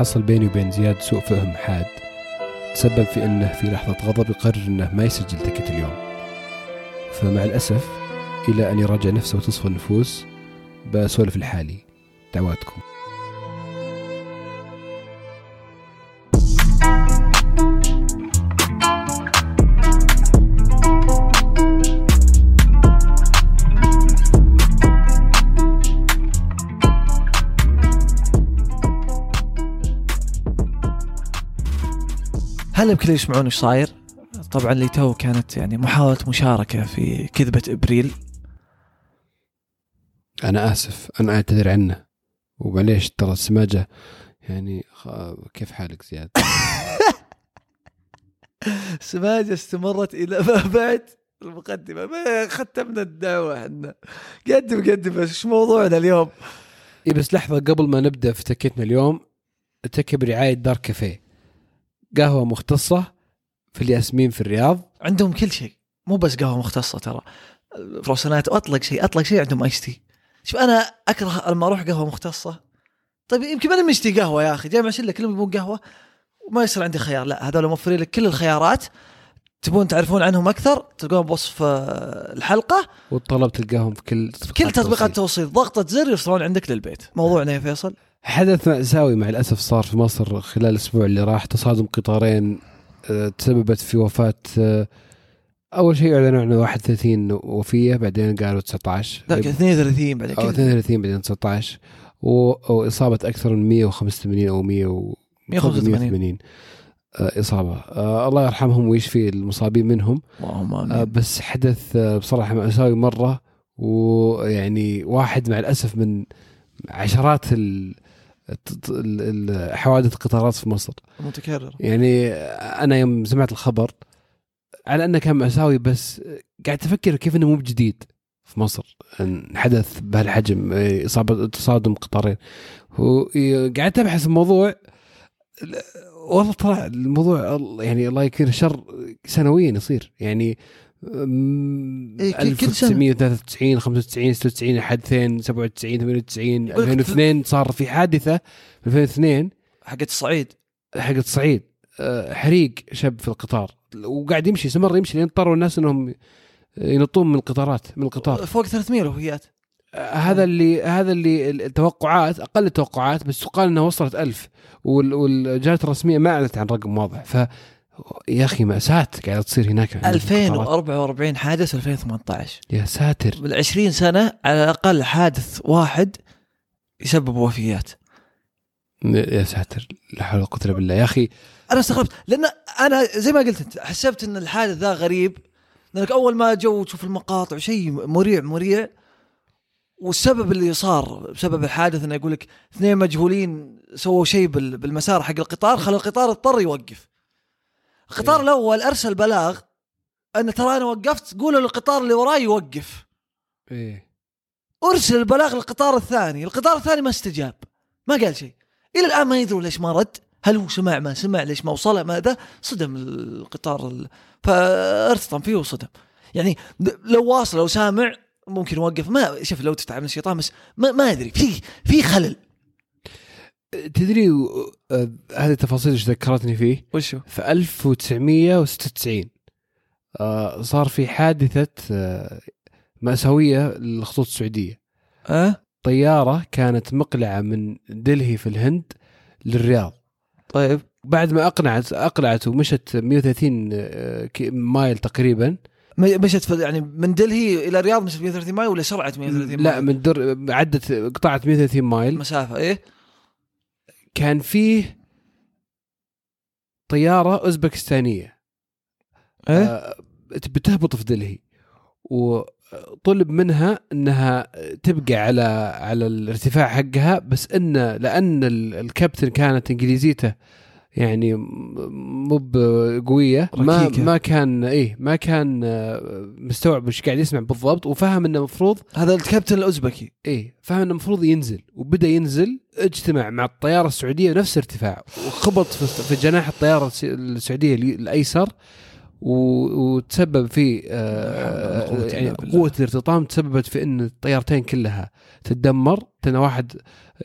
حصل بيني وبين زياد سوء فهم حاد تسبب في إنه في لحظة غضب يقرر إنه ما يسجل تكت اليوم. فمع الأسف إلى أن يراجع نفسه وتصفى النفوس بسولف لحالي دعواتكم. هلا اللي يسمعون إيش صاير؟ طبعا اللي تو كانت يعني محاولة مشاركة في كذبة إبريل. أنا آسف أنا أعتذر عنه. ومعليش ترى السماجة يعني خ- كيف حالك زياد؟ سماجة استمرت إلى ما بعد. المقدمة ما ختمنا الدعوة إحنا. قدم قدم بس إيش موضوعنا اليوم؟ إيه بس لحظة قبل ما نبدأ في تكتنا اليوم تكي برعاية دار كافيه. قهوة مختصة في الياسمين في الرياض. عندهم كل شيء. مو بس قهوة مختصة ترى. الكروسنات واطلق شيء أطلق شيء عندهم ice tea شوف أنا أكره لما أروح قهوة مختصة. طيب يمكن ماني مشتهي قهوة يا أخي. جاي مع شلة كلهم يبون قهوة وما يصير عندي خيار. لا هذول موفرين لك كل الخيارات. تبون تعرفون عنهم أكثر تلقون بوصف آه، الحلقة. وطلب تلقاهم في كل كل تطبيقات التوصيل ضغطة زر يوصلون عندك للبيت. موضوعنا يا فيصل. حدث مأساوي مع الأسف صار في مصر خلال الأسبوع اللي راح. تصادم قطارين آه، تسببت في وفاة آه، أول شيء أعلنوا عنه 31 وفية بعدين قالوا 19 لا 32 بعدين أو كذا 32 بعدين 19 و- وإصابة أكثر من 185 أو 100 و 185 180 آه، إصابة. آه، الله يرحمهم ويشفي المصابين منهم. اللهم آه، آمين. بس حدث آه، بصراحة مأساوي مرة. ويعني واحد مع الأسف من عشرات ال- حوادث القطارات في مصر. متكرر يعني أنا يوم سمعت الخبر على أنه كان مأساوي بس قاعد أفكر كيف أنه مو بجديد في مصر. أن حدث بهالحجم إصابة تصادم قطارين. وقعدت أبحث الموضوع. والله طلع الموضوع ال- يعني الله يكثر الشر سنويا يصير. يعني أم، إيه، كل- كل سنة. 1993 95 96 حادثين 97 98 يقول لك 2002 صار في حادثة في 2002 حقت الصعيد حق الصعيد أه، حريق شاب في القطار. وقاعد يمشي استمر يمشي لين اضطروا الناس إنهم ينطون من القطارات من القطار. فوق 300 الوفيات آه، هذا اللي هذا اللي التوقعات أقل التوقعات بس يقال إنها وصلت ألف وال- والجهات الرسمية ما أعلنت عن رقم واضح. ف يا أخي ماساه قاعدة تصير هناك عند القطارات. 2044 حادث 2018 يا ساتر بال 20 سنة على الأقل حادث واحد يسبب وفيات يا ساتر لا حول ولا قوة إلا بالله يا أخي أنا استغربت لأن أنا زي ما قلت أنت حسبت إن الحادث ذا غريب لأنك أول ما جو تشوف المقاطع شيء مريع مريع والسبب اللي صار بسبب الحادث إنه يقول لك اثنين مجهولين سووا شيء بال- بالمسار حق القطار خلى القطار اضطر يوقف. القطار إيه. الأول أرسل بلاغ أن ترى أنا وقفت قولوا للقطار اللي وراي يوقف. إيه أرسل البلاغ للقطار الثاني، القطار الثاني ما استجاب ما قال شيء. إلى الآن ما يدرون ليش ما رد، هل هو سمع ما سمع ليش ما وصله ماذا؟ صدم القطار ال... فارتطم فيه وصدم. يعني لو واصل لو سامع ممكن يوقف ما شوف لو تتعب من الشيطان بس ما, ما أدري في في خلل تدري هذه التفاصيل إيش ذكرتني فيه؟ وشو؟ في 1996 آه، صار في حادثة آه، مأساوية للخطوط السعودية. أه؟ طيارة كانت مقلعة من دلهي في الهند للرياض. طيب. بعد ما أقنعت أقلعت ومشت 130 آه، كي- مايل تقريبا. مشت يعني من دلهي إلى الرياض مشت 130 مايل ولا سرعه 130 مايل؟ لا من در عدت قطعت 130 مايل. مسافة إيه. كان فيه طيارة أوزبكستانية. إيه؟ آه، بتهبط في دلهي. وطلب منها إنها تبقى على على الارتفاع حقها بس ان لأن ال- الكابتن كانت إنجليزيته يعني مو بقويه ما ركيكة. ما كان إيه ما كان آه، مستوعب إيش قاعد يسمع بالضبط وفهم إنه المفروض هذا الكابتن الأوزبكي إيه فهم إنه المفروض ينزل وبدأ ينزل اجتمع مع الطيارة السعودية نفس ارتفاع وخبط في جناح الطيارة الس- السعودية الأيسر وتسبب في قوة آه إلا يعني. قوة الارتطام تسببت في إن الطيارتين كلها تتدمر كان واحد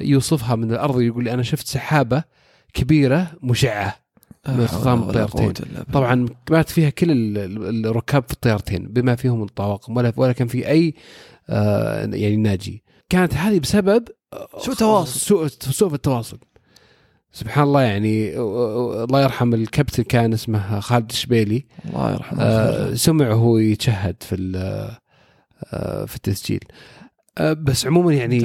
يوصفها من الأرض يقول لي أنا شفت سحابة كبيرة مشعة من استخدام الطيارتين. طبعا مات فيها كل ال- ال- الركاب في الطيارتين بما فيهم الطواقم ولا ولا كان في أي آه يعني ناجي. كانت هذه بسبب آه، سوء تواصل. سوء سوء في التواصل. سبحان الله يعني الله يرحم الكابتن كان اسمه خالد الشبيلي الله يرحمه. آه سمع وهو يتشهد في في التسجيل. بس عموما يعني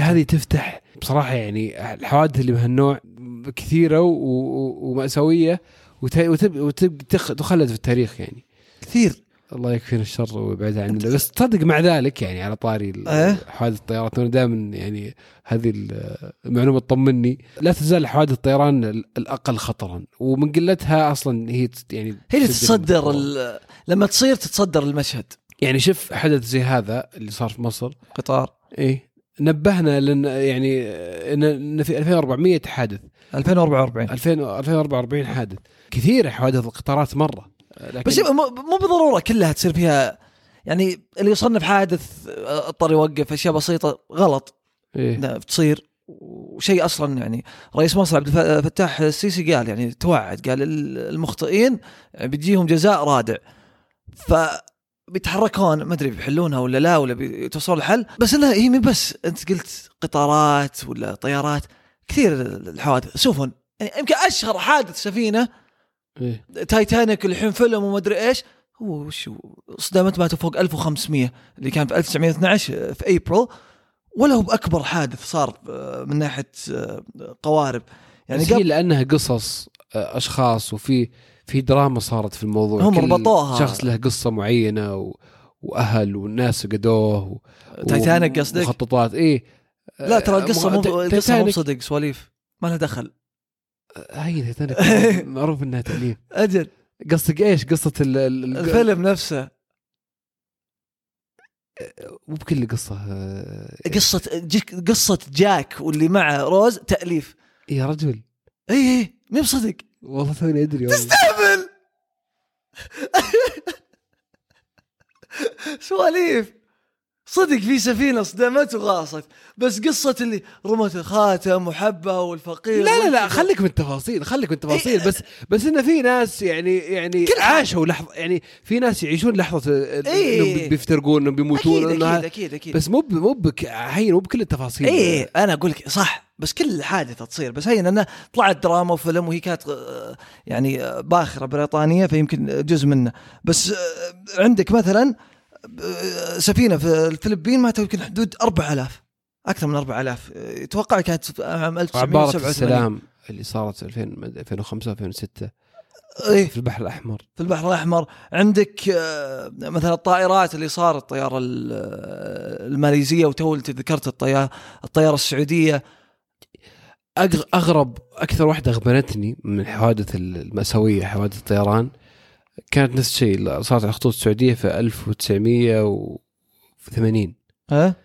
هذه تفتح بصراحة يعني الحوادث اللي بهالنوع كثيرة و- و- ومأساوية وت- وتب- وتب- تخ- تخلد في التاريخ يعني. كثير. الله يكفينا الشر ويبعد عنا بس تصدق مع ذلك يعني على طاري إيه؟ حوادث الطيارات أنا دائما يعني هذه ال- المعلومة تطمني. لا تزال حوادث الطيران ال- الأقل خطرا ومن قلتها أصلا هي يعني هي اللي تتصدر لما تصير تتصدر المشهد. يعني شوف حدث زي هذا اللي صار في مصر. قطار. إيه. نبهنا لأن يعني إن في 2400 حادث. 2044 2000 2044 حادث. كثيرة حوادث القطارات مرة. لكن بس مو مو بالضرورة كلها تصير فيها يعني اللي يصنف حادث آه، اضطر يوقف أشياء بسيطة غلط. إيه؟ لا، تصير. وشيء أصلا يعني رئيس مصر عبد الف- الفتاح السيسي قال يعني توعد قال ال- المخطئين بيجيهم جزاء رادع. ف بيتحركون ما أدري بيحلونها ولا لا ولا بيتوصلون لحل بس إنها هي مي بس. أنت قلت قطارات ولا طيارات كثير الحوادث. سفن يعني يمكن أشهر حادث سفينه إيه؟ تايتانيك الحين فيلم وما أدري إيش. هو وش؟ صدمت ماتوا فوق 1500 اللي كان في 1912 في أبريل. ولا هو بأكبر حادث صار آه، من ناحية آه، قوارب. يعني قبل لأنها قصص آه، أشخاص وفي في دراما صارت في الموضوع هم ربطوها. شخص له قصة معينة و... وأهل والناس قدوه و... تايتانيك قصدك؟ مخططات إيه. لا ترى القصة مو القصة مو بصدق سواليف. ما لها دخل. هي تايتانيك. معروف إنها تأليف. أجل. قصدك إيش؟ قصة ال... ال... الفيلم نفسه. مو بكل قصة آه، قصة جيك- قصة جاك واللي معه روز تأليف. يا رجل. اي اي مو بصدق. والله توني أدري والله. سواليف صدق في سفينة صدمت وغاصت بس قصة اللي رمت الخاتم وحبها والفقير لا لا لا. خليك من التفاصيل خليك من التفاصيل إيه. بس بس انه في ناس يعني يعني. عاشوا لحظة يعني في ناس يعيشون لحظة إيه. إنهم بي- بيفترقون إنهم بيموتون أكيد أكيد أكيد بس مو مو هين مو بكل التفاصيل اي أنا أقول لك صح بس كل حادثة تصير. بس هي انها طلعت دراما وفيلم وهي كانت آه، يعني آه، باخرة بريطانية فيمكن جزء منه. بس آه، عندك مثلا سفينة في الفلبين ماتوا يمكن حدود 4000 أكثر من 4000 آه، أتوقع كانت عام عبارة 1987 السلام اللي صارت 2000 2005 2006 إيه. في البحر الأحمر. في البحر الأحمر. عندك مثلا الطائرات اللي صارت الطيارة ال- الماليزية وتو ذكرت الطياره الطيارة السعودية. أغرب أكثر واحدة اغبنتني من الحوادث المأساوية حوادث الطيران كانت نفس الشيء. اللي صارت على الخطوط السعودية في 1980 ها؟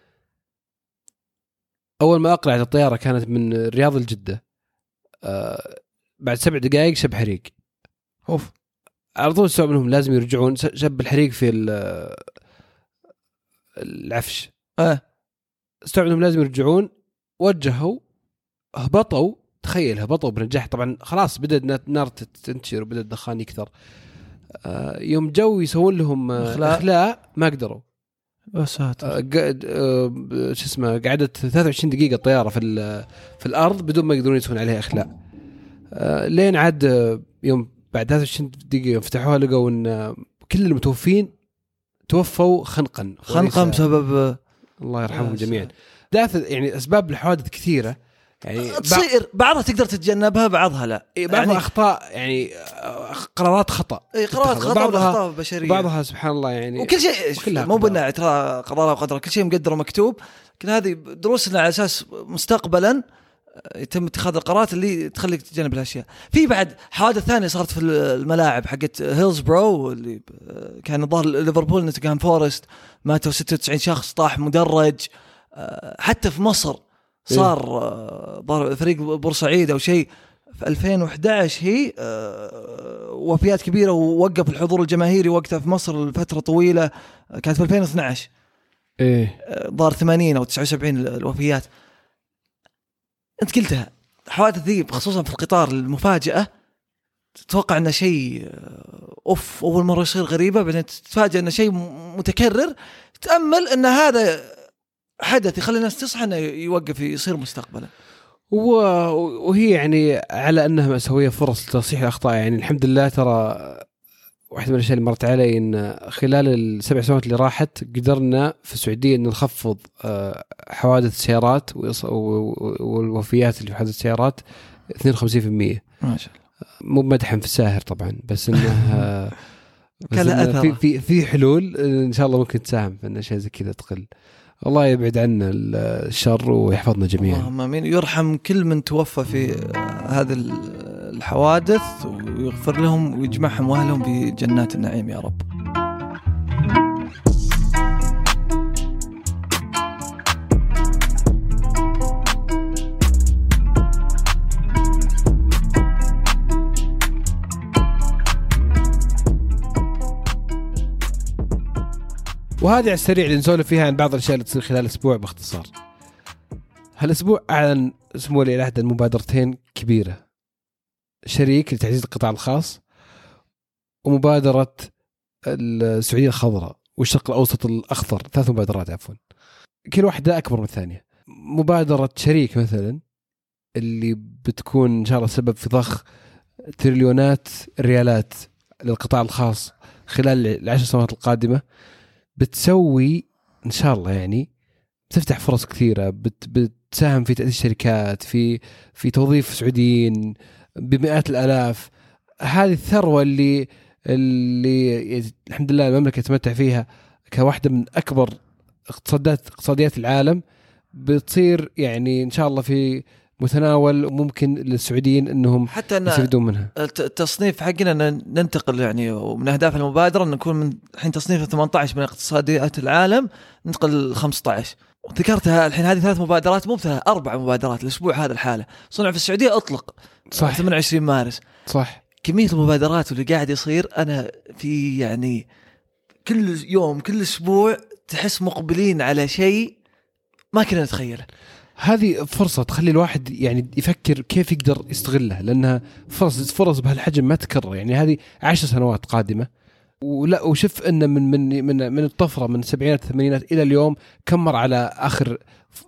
أول ما أقلعت الطيارة كانت من الرياض لجده آه بعد سبع دقائق شب حريق. أوف. على طول استوعب إنهم لازم يرجعون شب الحريق في ال- العفش. آه استوعب إنهم لازم يرجعون وجهوا هبطوا تخيل هبطوا بنجاح طبعا خلاص بدأت النار تنتشر وبدا الدخان يكثر. آه يوم جو يسوون لهم آه،. إخلاء. ما قدروا. يا ساتر. آه، شو اسمه قعدت 23 دقيقة الطياره في في الأرض بدون ما يقدرون يسوون عليها إخلاء. آه، لين عاد يوم بعد 23 دقيقة يوم فتحوها لقوا إن كل المتوفين توفوا خنقا. وليس- بسبب الله يرحمهم جميعا. دافع يعني أسباب الحوادث كثيرة. يعني بعض تصير بعضها تقدر تتجنبها بعضها لا إيه، بعضها يعني أخطاء يعني آه، قرارات خطأ إيه، قرارات. خطأ بعضها وأخطاء بشرية بعضها سبحان الله يعني وكل شيء مو. بالناعي ترى قضاء وقدره كل شيء مقدر ومكتوب لكن هذه دروسنا على أساس مستقبلا يتم اتخاذ القرارات اللي تخليك تتجنب الأشياء. في بعد حوادث ثانية صارت في الملاعب حقت هيلزبرو اللي كان الظاهر ليفربول نوتنغهام فورست ماتوا 96 شخص طاح مدرج آه، حتى في مصر صار آه، فريق بورسعيد أو شيء. في 2011 هي آه، وفيات كبيرة ووقف الحضور الجماهيري وقتها في مصر لفترة طويلة. آه، كانت في 2012 إيه. ظهر 80 أو 79 الوفيات. أنت قلتها الحوادث ذي خصوصا في القطار المفاجأة تتوقع إنه شيء آه، أوف أول مرة يصير غريبة بعدين تتفاجئ إنه شيء متكرر. تأمل إن هذا حدث يخلي الناس تصحى إنه يوقف يصير مستقبلا. وهي يعني على أنها مأساوية فرص لتصحيح الأخطاء. يعني الحمد لله ترى واحدة من الأشياء اللي مرت علي إن خلال السبع سنوات اللي راحت قدرنا في السعودية إن نخفض آه، حوادث السيارات والوفيات اللي في حوادث السيارات 52% ما شاء الله. مو مدحا في الساهر طبعا بس إنه آه، بس كان لها إنه أثر. في في في حلول إن شاء الله ممكن تساهم في إن أشياء زي كذا تقل. الله يبعد عنا ال- الشر ويحفظنا جميعا اللهم آمين يرحم كل من توفى في هذه ال- الحوادث ويغفر لهم ويجمعهم وأهلهم في جنات النعيم يا رب. وهذه على السريع اللي نسولف فيها عن بعض الأشياء اللي تصير خلال الأسبوع باختصار. هالأسبوع أعلن سمو ولي العهد عن مبادرتين كبيرة. شريك لتعزيز القطاع الخاص ومبادرة السعودية الخضراء والشرق الأوسط الأخضر، ثلاث مبادرات عفوا. كل واحدة أكبر من الثانية. مبادرة شريك مثلا اللي بتكون إن شاء الله سبب في ضخ تريليونات الريالات للقطاع الخاص خلال العشر سنوات القادمة بتسوي إن شاء الله يعني بتفتح فرص كثيرة بت بتساهم في تاسيس شركات في في توظيف سعوديين بمئات الآلاف. هذه الثروة اللي اللي الحمد لله المملكة تتمتع فيها كواحده من أكبر اقتصادات اقتصاديات العالم بتصير يعني إن شاء الله في متناول وممكن للسعوديين إنهم حتى إن يستفيدون منها. الت- التصنيف حقنا ان ننتقل يعني ومن أهداف المبادرة إن نكون من الحين تصنيف 18 من اقتصاديات العالم ننتقل ل 15 وذكرتها الحين هذه ثلاث مبادرات مو بثلاث أربع مبادرات الأسبوع هذا الحالة. صنع في السعودية أطلق. صح 28 مارس. صح. كمية المبادرات واللي قاعد يصير أنا في يعني كل يوم كل أسبوع تحس مقبلين على شيء ما كنا نتخيله. هذه فرصة تخلي الواحد يعني يفكر كيف يقدر يستغلها لأنها فرص فرص بهالحجم ما تكرر يعني هذه عشر سنوات قادمة ولا وشوف أن من من من من الطفرة من السبعينات الثمانينات إلى اليوم كم مر على آخر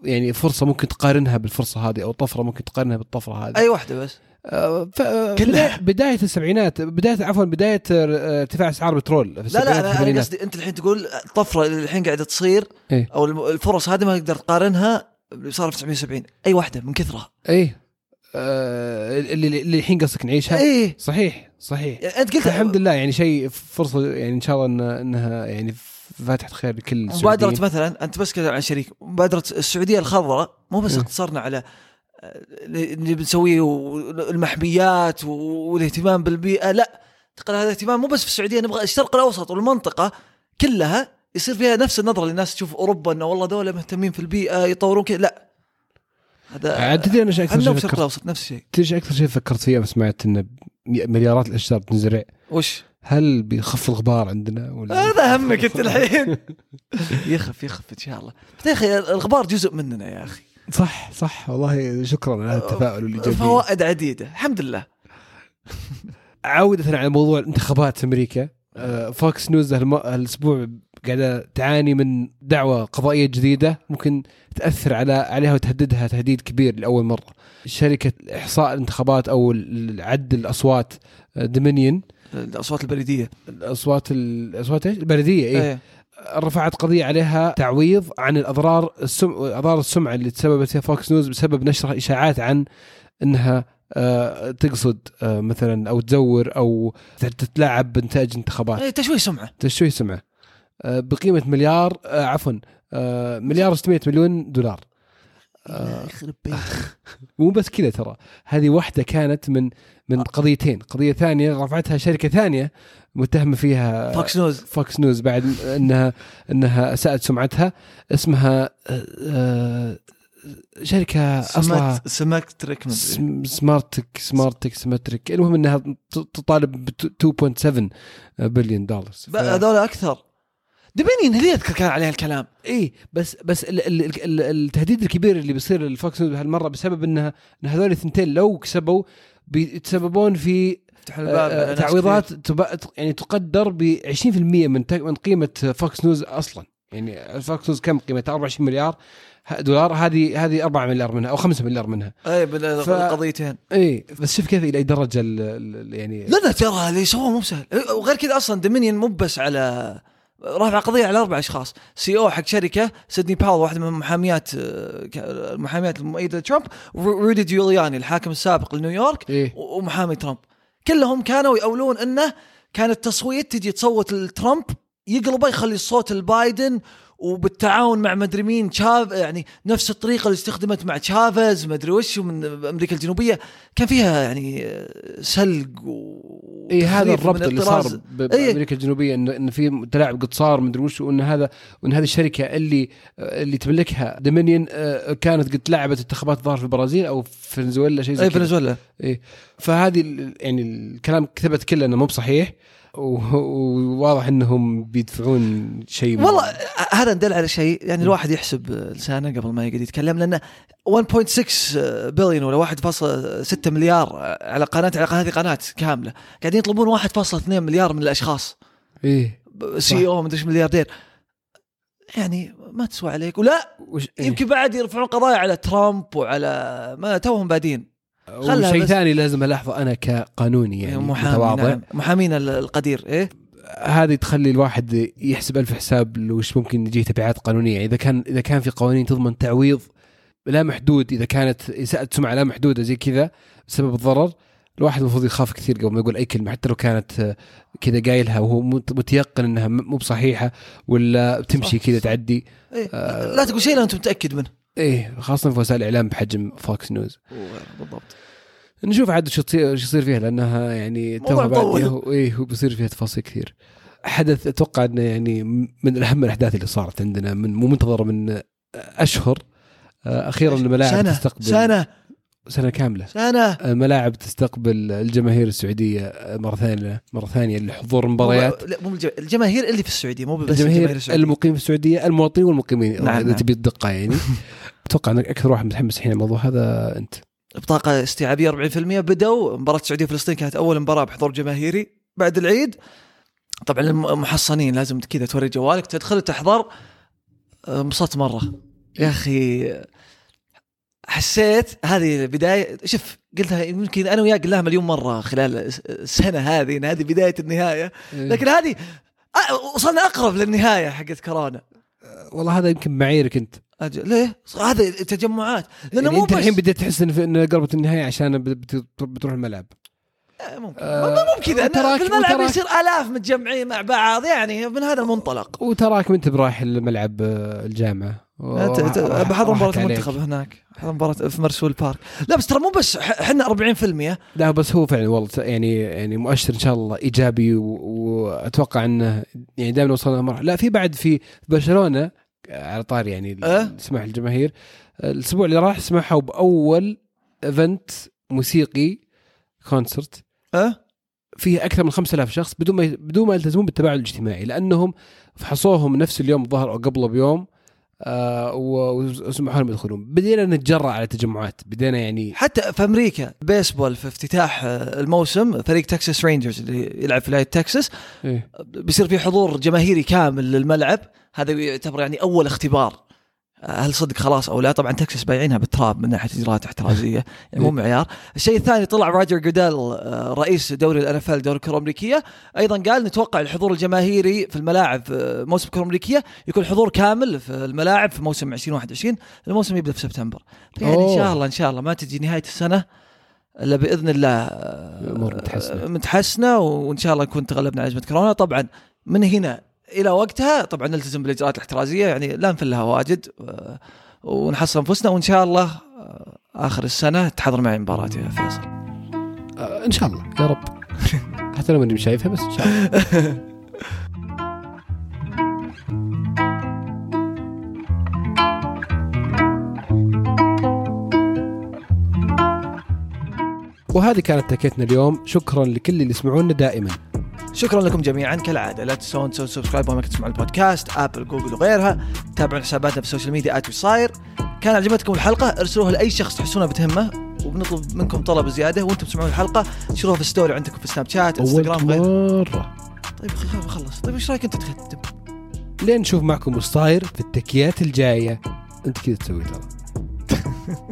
يعني فرصة ممكن تقارنها بالفرصة هذه أو طفرة ممكن تقارنها بالطفرة هذه أي واحدة بس آه، ف... كلها. بداية, السبعينات بداية عفوا بداية آه، ارتفاع أسعار البترول في لا السبعينات لا أنا. قصدي أنت الحين تقول الطفره اللي الحين قاعدة تصير إيه. أو الفرص هذه ما تقدر تقارنها صار في 1970 أي واحدة من كثرها. إيه. آه، اللي اللي الحين قصدك نعيشها؟ إيه. صحيح صحيح. يعني أنت قلت الحمد لله يعني شيء فرصة يعني إن شاء الله إن إنها يعني فاتحة خير لكل مبادرة السعوديين. مثلا أنت بس كذا عن شريك. مبادرة السعودية الخضراء مو بس نعم. اقتصرنا على آه، اللي بنسويه والمحميات والاهتمام بالبيئة لا. تقل هذا الاهتمام مو بس في السعودية نبغى الشرق الأوسط والمنطقة كلها يصير فيها نفس النظرة اللي الناس تشوف أوروبا إنه والله دولة مهتمين في البيئة يطورون كذا. لا. هذا عاد تدري أنا إيش أكثر شيء الشرق فكرت الاوسط نفس الشيء. تدري إيش أكثر شيء فكرت فيه سمعت انه مليارات الأشجار تنزرع. وش؟ هل بيخف الغبار عندنا ولا؟ هذا همك أنت الحين. يخف يخف إن شاء الله. بس يا أخي الغبار جزء مننا يا أخي. صح صح. والله شكرا على التفاؤل والايجابيه فوائد عديدة الحمد لله. عودة على موضوع الانتخابات في أمريكا فوكس نيوز هالأسبوع قاعدة تعاني من دعوة قضائية جديدة ممكن تأثر على عليها وتهددها تهديد كبير لأول مرة. شركة إحصاء الانتخابات أو عد الأصوات دومينيون الأصوات البريدية. الأصوات الأصوات إيش؟ البلديه اي إيه. رفعت قضية عليها تعويض عن الأضرار السم... أضرار السمعة اللي تسببت فيها فوكس نيوز بسبب نشر إشاعات عن إنها آه، تقصد آه، مثلا أو تزور أو تتلاعب بنتائج انتخابات. إيه تشويه سمعة. تشويه سمعة. بقيمة مليار آه، عفوا آه، مليار و600 مليون دولار. آه، يخرب بيتك مو بس كذا ترى. هذه واحدة كانت من من قضيتين. قضية ثانية رفعتها شركة ثانية متهمة فيها فوكس نيوز فوكس نيوز بعد إنها إنها اساءت سمعتها. اسمها آه، آه، شركة اصلها سمكت سمكت ترك مدري سم- سمارتك سمارتك سمترك المهم إنها تطالب ب 2.7 بليون دولار هذول أكثر. دومينيون هي اذكر كان عليها الكلام إي بس بس ال ال ال التهديد الكبير اللي بيصير للفوكس نيوز هالمره بسبب انها إن هذول الثنتين لو كسبوا بيتسببون في آه، تعويضات. يعني تقدر ب 20% من. من قيمة فوكس نيوز أصلا يعني فوكس نيوز كم قيمتها 24 مليار دولار هذه هذه 4 مليار منها أو 5 مليار منها. أي ف- إي بس شوف كيف إلى أي درجة ال... ال... يعني لا لا ترى اللي سووه مو بسهل وغير كذا أصلا دومينيون مو بس على رافع قضيه على أربع أشخاص. CEO حق شركة سيدني باول واحدة من محاميات المحاميات المؤيده لترامب رودي جولياني الحاكم السابق لنيويورك و- ومحامي ترامب. كلهم كانوا يقولون إنه كان التصويت تجي تصوت لترامب يقلبه يخلي الصوت البايدن وبالتعاون مع مدري مين شاف يعني نفس الطريقة اللي استخدمت مع تشافز مدري وش من أمريكا الجنوبية. كان فيها يعني سلق و إي هذا الربط اللي. صار. بامريكا الجنوبية انه انه في تلاعب قطصار مدري وش وإن هذا وإن هذه الشركة اللي اللي تملكها دومينيون آه، كانت قد لعبت انتخابات الظاهر في البرازيل أو في فنزويلا شيء زي إي كذا. فنزويلا. إيه فهذه يعني الكلام ثبت كله إنه مو بصحيح. وواضح إنهم بيدفعون شيء والله هذا ندل على شيء يعني الواحد يحسب لسانه قبل ما يقعد يتكلم لأنه 1.6 بليون ولا 1.6 مليار على قناة على هذه قناة كاملة قاعدين يطلبون 1.2 مليار من الأشخاص. إيه سي أو مدري إيش ملياردير. يعني ما تسوى عليك. ولا وش إيه. يمكن بعد يرفعون قضايا على ترامب وعلى ما توهم بادين. وشيء. ثاني لازم ألاحظه أنا كقانوني يعني محامي متواضع نعم. محامين ال- القدير إيه هذه تخلي الواحد يحسب ألف حساب وش ممكن يجيه تبعات قانونية إذا كان إذا كان في قوانين تضمن تعويض لا محدود إذا كانت إساءة سمعة لا محدودة زي كذا بسبب الضرر الواحد المفروض يخاف كثير قبل ما يقول أي كلمة حتى لو كانت كذا قايلها وهو مت- متيقن إنها مو بصحيحة ولا بتمشي صح، كذا. تعدي إيه. آه. لا تقول شيء الا أنت متأكد منه إيه خاصة في وسائل الاعلام بحجم فوكس نيوز بالضبط نشوف عاد شو تصير شو يصير فيها لأنها يعني توها بعد إيه هو بيصير فيها تفاصيل كثير. حدث أتوقع إنه يعني من أهم الأحداث اللي صارت عندنا من مو منتظرة من أشهر آه، أخيرا الملاعب سنة. تستقبل سنة. سنة كاملة. سنة. الملاعب تستقبل الجماهير السعودية مرة ثانية مرة ثانية لحضور مباريات لا مو الج- الجماهير اللي في السعودية مو بس الجماهير الجماهير المقيم في السعودية المواطنين والمقيمين نعم، إذا نعم. تبي الدقة يعني. أتوقع إنك أكثر واحد متحمس الحين الموضوع هذا أنت. بطاقة استيعابية 40% بدوا مباراة السعودية وفلسطين كانت أول مباراة بحضور جماهيري بعد العيد. طبعا المحصنين لازم كذا توري جوالك تدخل تحضر. آه، انبسطت مرة. يا أخي حسيت هذه بداية شوف قلتها يمكن أنا وياك قلناها مليون مرة خلال السنة هذه إن هذه بداية النهاية. لكن هذه وصلنا أقرب للنهاية حقت كورونا. والله هذا يمكن معاييرك أنت. أج... ليه؟ هذا تجمعات. لأنه يعني مو أنت الحين بديت تحس إن قربت النهاية عشان بت- بت- بتروح الملعب. آه، ممكن. آه، مو كذا في الملعب يصير آلاف متجمعين مع بعض يعني من هذا المنطلق. وتراك ما أنت برايح الملعب آه، الجامعة. بحضر مباراة. المنتخب هناك. بحضر مباراة في مرسول بارك. لا بس ترى مو بس إحنا 40% لا بس هو فعلا والله يعني يعني مؤشر إن شاء الله إيجابي وأتوقع إنه يعني دائما وصلنا مرحله لا في بعد في برشلونة على طار يعني أه؟ سماح الجماهير الأسبوع اللي راح سمحوا بأول event موسيقي concert أه؟ فيه أكثر من 5000 شخص بدون ما بدون ما يلتزمون بالتباعد الاجتماعي لأنهم فحصوهم نفس اليوم الظهر أو قبله بيوم آه وسمحوا لهم يدخلون. بدينا نتجرأ على التجمعات. بدينا يعني حتى في أمريكا بيسبول في افتتاح آه، الموسم فريق تكساس رينجرز اللي يلعب في ولايه تكساس إيه. بيصير في حضور جماهيري كامل للملعب. هذا يعتبر يعني أول اختبار. هل صدق خلاص أو لا؟ طبعا تكساس بايعينها بالتراب من ناحية إجراءات احترازية. يعني مو معيار. الشيء الثاني طلع روجر جوديل آه، رئيس دوري ال NFL دوري الكرة الأمريكية. أيضا قال نتوقع الحضور الجماهيري في الملاعب في موسم الكرة الأمريكية يكون حضور كامل في الملاعب في موسم 2021 الموسم يبدأ في سبتمبر. يعني إن. شاء الله إن شاء الله ما تجي نهاية السنة إلا بإذن الله آه، الأمور متحسنة. متحسنه وإن شاء الله نكون تغلبنا على ازمه كورونا. طبعا من هنا إلى وقتها طبعا نلتزم بالإجراءات الاحترازية يعني لا نفلها واجد ونحصن أنفسنا وإن شاء الله آه، آخر السنة تحضر معي مباراه يا فيصل. آه إن شاء الله يا رب. حتى لو ماني شايفها بس إن شاء الله. وهذه كانت تكتنا اليوم. شكرا لكل اللي يسمعونا دائما. شكرا لكم جميعا. كالعادة لا تنسون تسوون subscribe وما تسمعون البودكاست Apple Google وغيرها. تابعون حساباتنا في ال social media at صاير كان عجبتكم الحلقة ارسلوها لأي شخص تحسونه بتهمه وبنطلب منكم طلب زيادة. وأنتم تسمعون الحلقة انشروها في story عندكم في Snapchat Instagram غير مرة. طيب خلص. طيب إيش رأيك أنت تختم لين نشوف معكم وش صاير في التكيات الجاية. أنت كذا تسوي ترى.